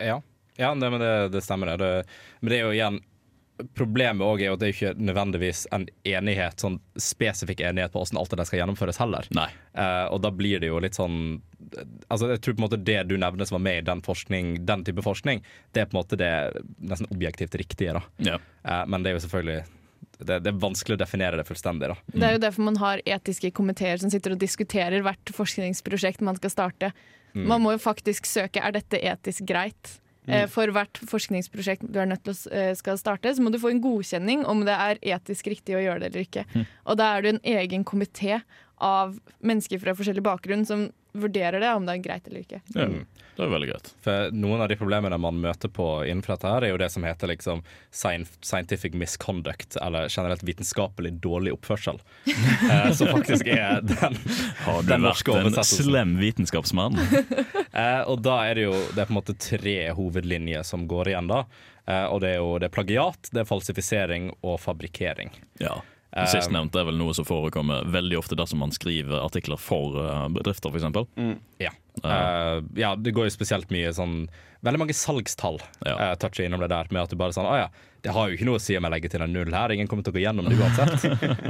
Ja, ja det, men det, det stemmer det. det. Men det er jo igjen Problemet også er jo at det er ikke nødvendigvis en enighet, sånn spesifikk enighet på hvordan alt det skal gjennomføres heller. Eh, og da blir det jo litt sånn Altså Jeg tror på en måte det du nevner som var med i den, forskning, den type forskning, det er på en måte det nesten objektivt riktige. da Ja. Eh, Men det er jo selvfølgelig det, det er vanskelig å definere det fullstendig. da Det er jo derfor man har etiske komiteer som sitter og diskuterer hvert forskningsprosjekt man skal starte. Man må jo faktisk søke er dette etisk greit. Mm. For hvert forskningsprosjekt du er nødt til å eh, skal starte, så må du få en godkjenning om det er etisk riktig å gjøre det eller ikke. Og da er du en egen komité av mennesker fra forskjellig bakgrunn som vurderer det, om det er greit eller ikke. ja. Det er veldig greit. For noen av de problemene man møter på innenfor dette her, er jo det som heter liksom scientific misconduct, eller generelt vitenskapelig dårlig oppførsel. Eh, som faktisk er den, Har du den vært en slem vitenskapsmann? Eh, og da er det jo det er på en måte tre hovedlinjer som går igjen, da. Eh, og det er jo det er plagiat, det er falsifisering og fabrikkering. Ja. Sistnevnt er vel noe som forekommer veldig ofte dersom man skriver artikler for eh, bedrifter, f.eks. Ja. Uh, ja, det går jo spesielt mye sånn Veldig mange salgstall Ja. uh, toucher innom det der, med at du bare sånn Å ja, det har jo ikke noe å si om jeg legger til en null her, ingen kommer til å gå gjennom det uansett.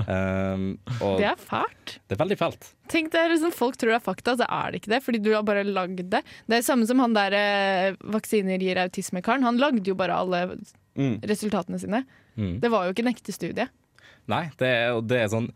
um, og Det det er fælt. er veldig fælt. Tenk det er liksom, Folk tror det er fakta, så er det ikke det. Fordi du har bare lagd det. Det er samme som han der eh, vaksiner gir autisme-karen. Han lagde jo bare alle Mm. resultatene sine. Mm. Det var jo ikke en ekte studie. Nei, det er, det er sånn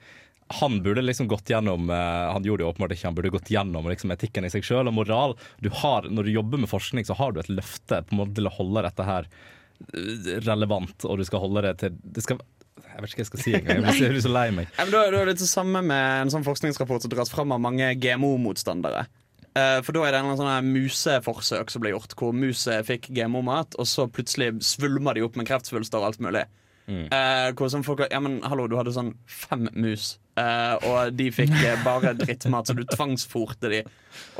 han burde liksom gått gjennom eh, Han gjorde det åpenbart ikke, han burde gått gjennom liksom, etikken i seg sjøl og moral. Du har, når du jobber med forskning, så har du et løfte på en måte til å holde dette her eh, relevant, og du skal holde det til det skal, Jeg vet ikke hva jeg skal si engang. Jeg blir så- lei meg. Ja, da, da er det det samme med en sånn forskningsrapport som dras fram av mange GMO-motstandere. Eh, for da er det en sånn museforsøk som ble gjort, hvor mus eh, fikk GMO-mat, og så plutselig svulma de opp med kreftsvulster og alt mulig. Eh, hvor som folk, ja, men hallo, du hadde sånn fem mus, eh, og de fikk eh, bare drittmat, så du tvangsfòrte de.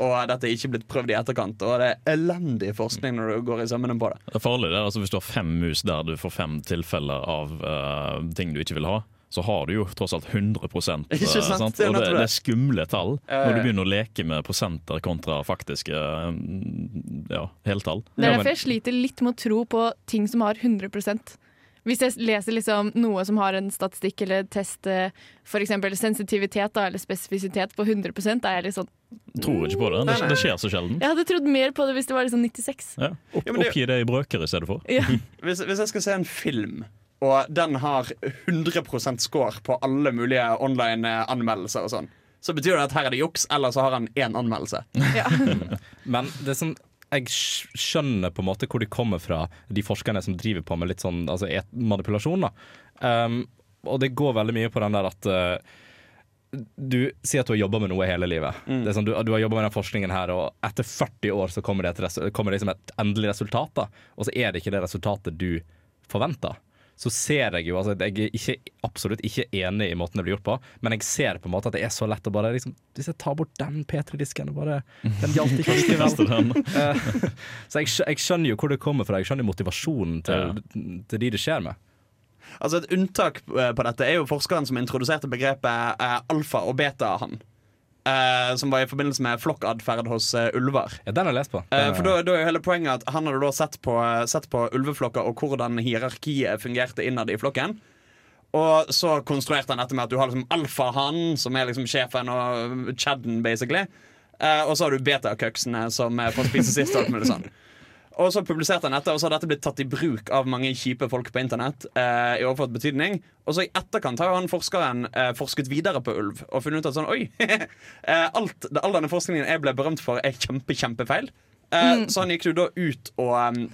Og dette er ikke blitt prøvd i etterkant. Og det er elendig forskning når du går i sømmene på det. Det er farlig det, er, altså Hvis du har fem mus der du får fem tilfeller av uh, ting du ikke vil ha, så har du jo tross alt 100 Ikke sant? sant? Det Og det, det. er skumle tall når du begynner å leke med prosenter kontra faktiske eh, ja, heltall. Det er derfor jeg sliter litt med å tro på ting som har 100 Hvis jeg leser liksom noe som har en statistikk eller test, eh, f.eks. sensitivitet da, eller spesifisitet på 100 da er jeg litt sånn Tror ikke på det. Det, det skjer så sjelden. Jeg hadde trodd mer på det hvis det var liksom 96. Ja. Opp, Ja, det- oppgi det i brøker i stedet for. Ja. Hvis, hvis jeg skal se en film, og den har 100% score på alle mulige online-anmeldelser og sånn, så betyr det at her er det juks, eller så har han én anmeldelse. Ja. Men det som jeg skjønner på en måte hvor de kommer fra, de forskerne som driver på med litt sånn altså manipulasjon. Um, og det går veldig mye på den der at uh, du sier at du har jobba med noe hele livet. Det er sånn, du, du har jobba med den forskningen her, og etter 40 år så kommer det et, kommer det liksom et endelig resultat. da. Og så er det ikke det resultatet du forventer. Så ser jeg jo altså Jeg er ikke, absolutt ikke enig i måten det blir gjort på, men jeg ser på en måte at det er så lett å bare liksom, Hvis jeg tar bort den P3-disken og bare Den gjaldt ikke likevel. Eh, så jeg, jeg skjønner jo hvor det kommer fra. Jeg skjønner motivasjonen til, til de det skjer med. Altså Et unntak eh, på dette er jo forskeren som introduserte begrepet eh, alfa og beta-han. Eh, som var i forbindelse med flokkatferd hos uh, ulver. Ja, Den har jeg lest på. Uh, for da, da er jo hele poenget at Han hadde da sett på, sett på ulveflokker og hvordan hierarkiet fungerte innad i flokken. Og så konstruerte han dette med at du har liksom alfahannen, som er liksom sjefen, og chadden, basically. Og så har du beta-køksene, som får spise sist. og alt mulig sånn. Og så publiserte han dette, og så har dette blitt tatt i bruk av mange kjipe folk på internett. Eh, i overført betydning Og så i etterkant har han forskeren eh, forsket videre på ulv og funnet ut at sånn Oi! eh, alt all denne forskningen jeg ble berømt for, er kjempe, kjempefeil. Eh, Så han gikk jo da ut og, um,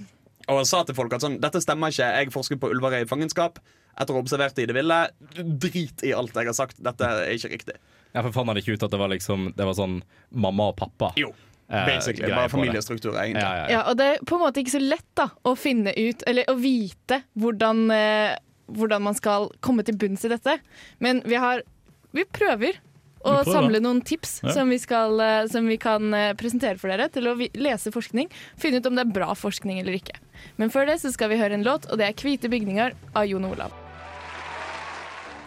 og sa til folk at sånn Dette stemmer ikke. Jeg forsket på ulver i fangenskap. Etter å ha observert det i det ville. Drit i alt jeg har sagt. Dette er ikke riktig. Ja, for fant han ikke ut at det var liksom Det var sånn mamma og pappa? Jo. Eh, Basically. Bare familiestruktur, egentlig. Ja, ja, ja. Ja, og det er på en måte ikke så lett da, å finne ut, eller å vite hvordan, eh, hvordan man skal komme til bunns i dette. Men vi har Vi prøver å Vi prøver. samle noen tips Ja. som, vi skal, eh, som vi kan eh, presentere for dere til å lese forskning. Finne ut om det er bra forskning eller ikke. Men før det så skal vi høre en låt, og det er 'Hvite bygninger' av Jon Olav.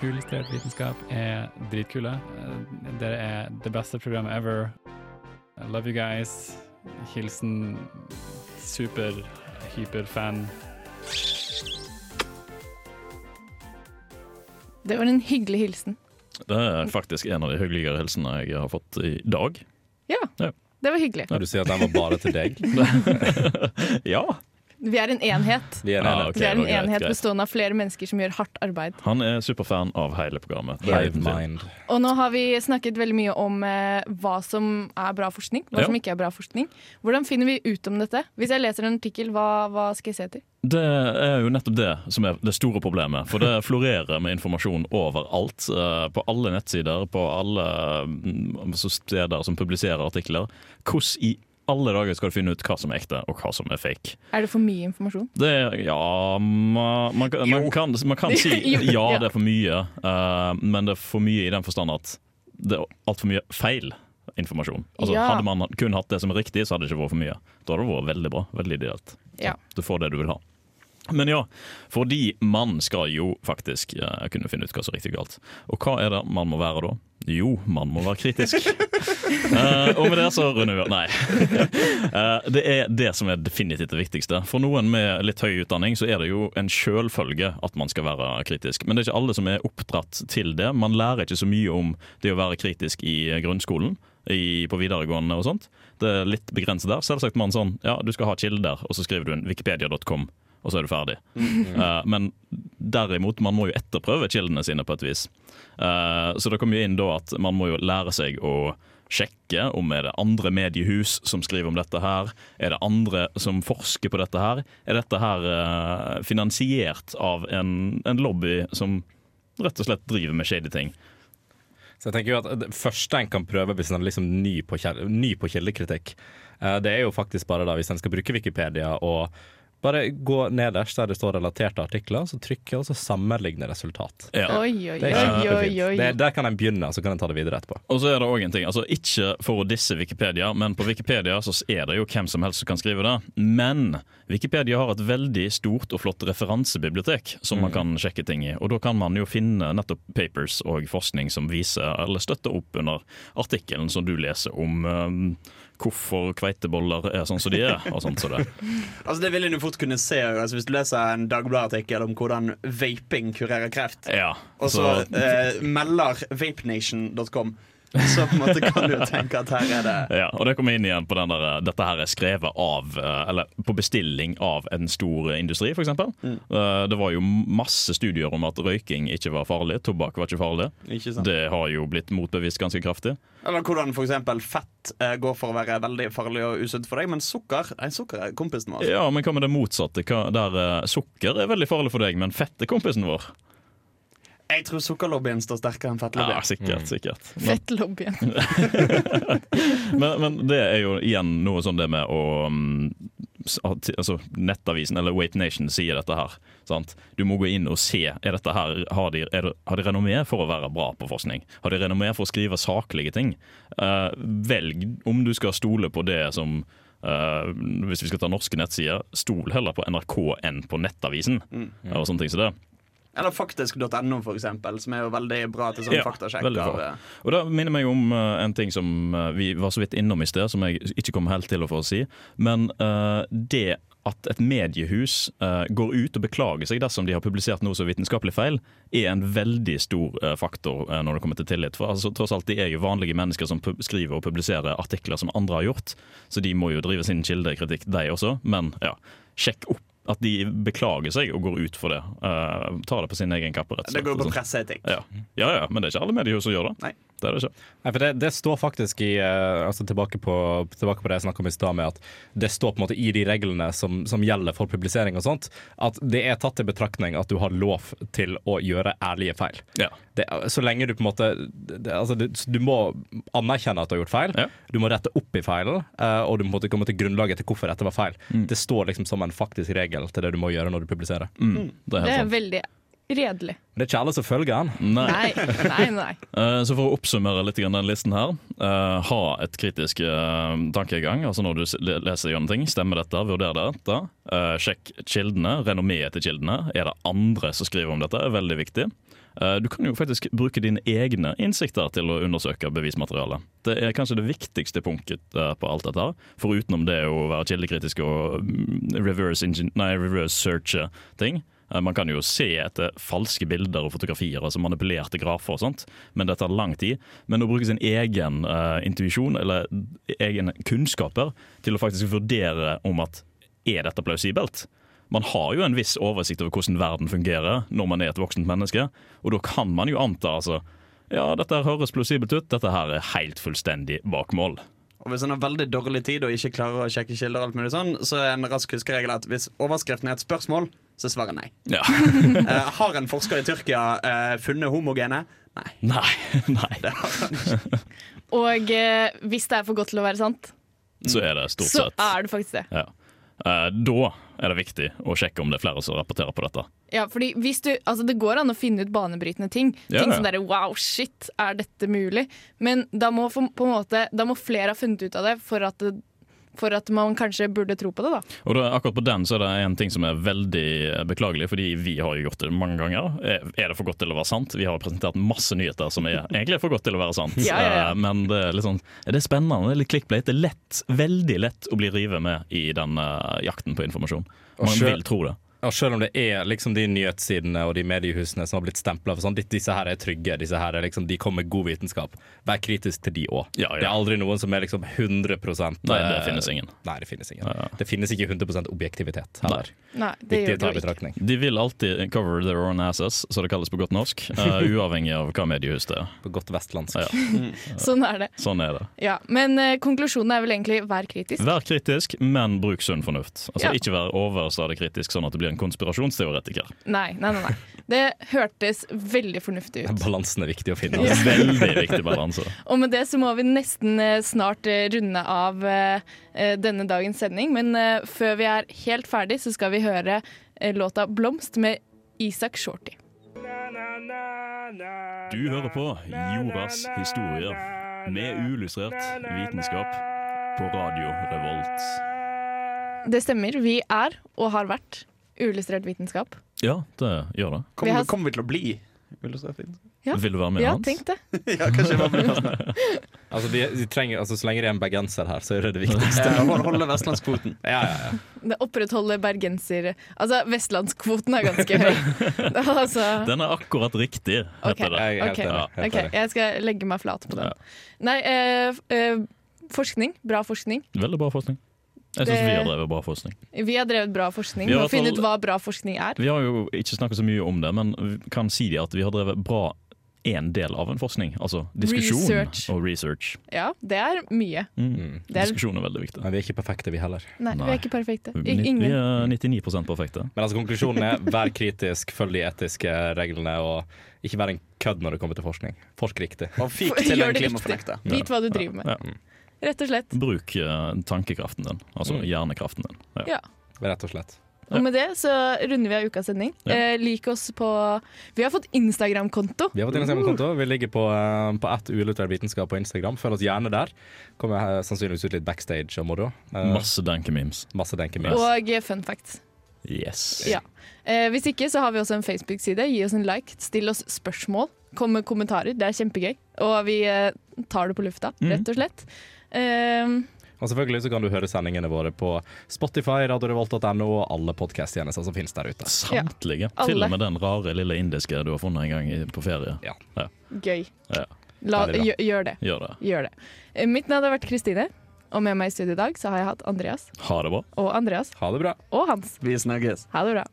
Uillustrert vitenskap er dritkule. Det Dere er det beste programmet ever. I love you guys. Hilsen super, hyperfan. Det var en hyggelig hilsen. Det er faktisk en av de hyggeligere hilsenene jeg har fått i dag. Ja, Ja. det var hyggelig. Ja, du sier at den var bare til deg. Ja. Vi er en enhet. Vi er en Ja, enhet. ok, Vi er en greit, enhet greit. bestående av flere mennesker som gjør hardt arbeid. Han er superfan av hele programmet. Mind. Og nå har vi snakket veldig mye om eh, hva som er bra forskning, hva Ja. som ikke er bra forskning. Hvordan finner vi ut om dette? Hvis jeg leser en artikkel, hva, hva skal jeg se etter? Det er jo nettopp det som er det store problemet. For det florerer med informasjon overalt. eh, På alle nettsider, på alle mm, steder som publiserer artikler. Hvordan i alle dager skal du finne ut hva som er ekte, og hva som er fake? Er det for mye informasjon? Det er, ja man, man, kan- man, kan, man kan si ja, ja. det er for mye, Uh, men det er for mye i den forstand at det er altfor mye feil informasjon. Altså, Ja. Hadde man kun hatt det som er riktig, så hadde det ikke vært for mye. Da hadde det vært veldig bra. Veldig ideelt. Ja. Du får det du vil ha. Men ja, fordi man skal jo faktisk uh, kunne finne ut hva som er riktig og galt. Og hva er det man må være da? Jo, man må være kritisk. uh, og med det så runder vi av. Nei. Uh, det er det som er definitivt det viktigste. For noen med litt høy utdanning så er det jo en selvfølge at man skal være kritisk. Men det er ikke alle som er oppdratt til det. Man lærer ikke så mye om det å være kritisk i grunnskolen. I, på videregående og sånt. Det er litt begrenset der. Selvsagt man sånn, ja, du skal ha kilder, og så skriver du en wikipedia.com, og så er du ferdig. Eh, men derimot, man må jo etterprøve kildene sine på et vis. Uh, så det kommer jo inn da at man må jo lære seg å sjekke om er det andre mediehus som skriver om dette her. Er det andre som forsker på dette her? Er dette her uh, finansiert av en, en lobby som rett og slett driver med shady ting? Så jeg tenker jo at Det første en kan prøve hvis en er liksom ny på, kjel- ny på kildekritikk, eh, det er jo faktisk bare da hvis en skal bruke Wikipedia og bare gå nederst der det står relaterte artikler, så trykker og så sammenligne resultat. Ja. Oi, oi, Det er oi, oi, kjempefint. oi. Det, der kan en begynne, så kan en ta det videre etterpå. Og så er det også en ting, altså Ikke for å disse Wikipedia, men på Wikipedia så er det jo hvem som helst som kan skrive det. Men Wikipedia har et veldig stort og flott referansebibliotek som man kan sjekke ting i. Og da kan man jo finne nettopp papers og forskning som viser eller støtter opp under artikkelen som du leser om um, hvorfor kveiteboller er sånn som de er. og sånt som det. Altså Det vil en jo fort kunne se altså, hvis du leser en Dagbladet-artikkel om hvordan vaping kurerer kreft, Ja, og så eh, melder vapenation.com, så på en måte kan du jo tenke at her er det Ja, og det kommer inn igjen på den der Dette her er skrevet av eh, Eller på bestilling av en stor industri, f.eks. Mm. Uh, Det var jo masse studier om at røyking ikke var farlig. Tobakk var ikke farlig. Ikke sant? Det har jo blitt motbevist ganske kraftig. Eller hvordan eksempel fett eh, går for å være veldig farlig og usunt for deg, men sukker Nei, sukker er kompisen vår. Ja, men hva med det motsatte? Hva, der eh, Sukker er veldig farlig for deg, men fett er kompisen vår. Jeg tror sukkerlobbyen står sterkere enn fettlobbyen. Ja, sikkert, sikkert. Men, Fettlobbyen. men, men det er jo igjen noe sånn det med å mm, altså, Nettavisen eller Wait Nation sier dette her. Sant? Du må gå inn og se. Er dette her, har, de, er har de renommé for å være bra på forskning? Har de renommé for å skrive saklige ting? Uh, velg om du skal stole på det som Uh, Hvis vi skal ta norske nettsider, stol heller på NRK enn på Nettavisen. Og sånne ting som det. Eller faktisk.no, for eksempel, som er jo veldig bra til sånn Ja, faktasjekk. eh, Og Det minner meg om uh, en ting som uh, vi var så vidt innom i sted, som jeg ikke kom helt til å få si. Men uh, det at et mediehus eh, går ut og beklager seg dersom de har publisert noe så vitenskapelig feil, er en veldig stor faktor når det kommer til tillit. For altså, tross alt, De er jo vanlige mennesker som skriver og publiserer artikler som andre har gjort, så de må jo drive sin kildekritikk, de også. Men ja, sjekk opp at de beklager seg og går ut for det. Uh, tar det på sin egen kappe. Det går på presseetikk. Ja. ja, ja, men det er ikke alle mediehus som gjør det. Nei. Det er det ikke. Nei, for det, det står faktisk i eh, altså tilbake, på, tilbake på det jeg snakka om i stad, med at det står på en måte i de reglene som, som gjelder for publisering og sånt, at det er tatt i betraktning at du har lov til å gjøre ærlige feil. Ja. Det, så lenge du på en måte det, altså Du må anerkjenne at du har gjort feil, Ja. du må rette opp i feilen, eh, og du må komme til grunnlaget til hvorfor dette var feil. Det står liksom som en faktisk regel til det du må gjøre når du publiserer. Mm, det er Det er sant. veldig redelig. Men det er ikke alle som følger han. Nei. Nei, nei, nei. Eh, Så for å oppsummere litt den listen her. eh, ha et kritisk eh, tankegang. Altså når du leser gjennom ting. Stemmer dette? Vurder dette. Eh, sjekk kildene. Renommeet til kildene. Er det andre som skriver om dette? er veldig viktig. Eh, Du kan jo faktisk bruke dine egne innsikter til å undersøke bevismaterialet. Det er kanskje det viktigste punktet på alt dette. her Forutenom det å være kildekritisk og mm, reverse, nei, reverse searche ting. Eh, Man kan jo se etter falske bilder og fotografier, altså manipulerte grafer og sånt, men det tar lang tid. Men å bruke sin egen uh, intuisjon eller egen kunnskaper til å faktisk vurdere om at er dette plausibelt? Man har jo en viss oversikt over hvordan verden fungerer når man er et voksent menneske, og da kan man jo anta altså ja, dette her høres plausibelt ut, dette her er helt fullstendig bakmål. Og Hvis en har veldig dårlig tid og ikke klarer å sjekke kilder, og alt mulig sånn, så er en rask huskeregel at hvis overskriften er et spørsmål, så svarer nei. Ja. uh, har en forsker i Tyrkia uh, funnet homogene? Nei. Nei. Nei. Det har han ikke. Og uh, hvis det er for godt til å være sant, Så er det stort så sett. er det faktisk det. Ja. Eh, Da er det viktig å sjekke om det er flere som rapporterer på dette. Ja, fordi hvis du, altså Det går an å finne ut banebrytende ting. Ja, ting ja. som derre wow, shit, er dette mulig? Men da må, for, på en måte, da må flere ha funnet ut av det for at, det, for at man kanskje burde tro på det. da. Og da, akkurat på den så er det en ting som er veldig eh, beklagelig, fordi vi har jo gjort det mange ganger. Er er det for godt til å være sant? Vi har presentert masse nyheter som er egentlig for godt til å være sant. Ja, ja, ja. Eh, Men det er litt sånn Det er spennende, det er litt clickplate. Det er lett, veldig lett å bli rive med i den eh, jakten på informasjon. Man vil tro det. Og selv om det er liksom de nyhetssidene og de mediehusene som har blitt stempla for sånn, "Ditt- disse her er trygge, disse her er liksom, de kommer med god vitenskap, vær kritisk til de òg. Ja, ja. Det er aldri noen som er liksom 100% Nei, det eh, finnes ingen. Nei, det finnes ingen. Ja, ja. Det finnes ikke 100% objektivitet heller. Nei, det Viktig å ta i betraktning. De vil alltid cover their own asses, så det kalles på godt norsk. Uh, uavhengig av hva mediehus det er. På godt vestlandsk. Ja. Sånn er det. Sånn er det. Ja, Men uh, konklusjonen er vel egentlig vær kritisk. Vær kritisk, men bruk sunn fornuft. Altså Ja. Ikke vær overstadig kritisk sånn at det blir en konspirasjonsteoretiker. Nei, nei, nei. nei. Det hørtes veldig fornuftig ut. Balansen er viktig å finne. Det er Veldig viktig balanse. Og med det så må vi nesten eh, snart eh, runde av eh, denne dagens sending. Men før vi er helt ferdig, så skal vi høre låta 'Blomst' med Isak Shorty. Du hører på Jordas historier med uillustrert vitenskap på Radio Revolt. Det stemmer. Vi er, og har vært, uillustrert vitenskap. Ja, det gjør det. Vi har- Kommer, kommer vi til å bli uillustrert vitenskap? Ja. Vil du være med, Ja, Hans? tenk det. ja, kanskje jeg var med. Altså, de, de trenger, altså, så lenge det er en bergenser her, så er det det viktigste. Å Holde vestlandskvoten. Ja, ja, ja. Det opprettholder bergenser... Altså, vestlandskvoten er ganske høy. altså, Den er akkurat riktig, heter heter det. Jeg okay. helt Ok. OK, jeg skal legge meg flat på den. Ja. Nei, eh, eh, forskning. Bra forskning. Veldig bra forskning. Jeg syns vi har drevet bra forskning. Vi har drevet bra forskning. Vi har fall- ut hva bra forskning er. Vi har jo ikke snakket så mye om det, men vi kan si det at vi har drevet bra en del av en forskning. Altså diskusjon Research. og research. Ja, det er mye. Mm. Mm. Det er, Diskusjon er veldig viktig. Men vi er ikke perfekte, vi heller. nei, vi er ikke perfekte. Ingen. Vi er 99% perfekte. Men altså, konklusjonen er vær kritisk, følg de etiske reglene, og ikke vær en kødd når det kommer til forskning. Forsk riktig. Og fikk til gjør en det klimafornekter. Vit hva du driver med. Ja. Rett og slett. Bruk eh, tankekraften din, altså Mm. hjernekraften din. Ja. Ja. Rett og slett. Og med det så runder vi av ukas sending. Ja. Eh, lik oss på Vi har fått Instagram-konto. Vi har fått Instagram-konto. Vi ligger på, uh, på ett uillustrert vitenskap på Instagram. Følg oss gjerne der. Kommer sannsynligvis ut litt backstage og moro. Eh, Masse danke-memes. masse denkememes. Og eh, fun facts. Yes. Ja. Eh, hvis ikke så har vi også en Facebook-side. Gi oss en like. Still oss spørsmål. Kom med kommentarer. Det er kjempegøy. Og vi eh, tar det på lufta, Mhm. rett og slett. Eh, Og selvfølgelig så kan du høre sendingene våre på Spotify, radiorevolt.no og alle podkast-tjenester som finnes der ute. Samtlige. Ja, Til og med den rare lille indiske du har funnet en gang i- på ferie. Ja. gøy. Ja. La, gjør, gjør det. Gjør det. Gjør det. Eh, mitt navn har vært Kristine. Og med meg i studio i dag så har jeg hatt Andreas Ha det bra. og Andreas Ha det bra. og Hans. Vi snakkes. Ha det bra.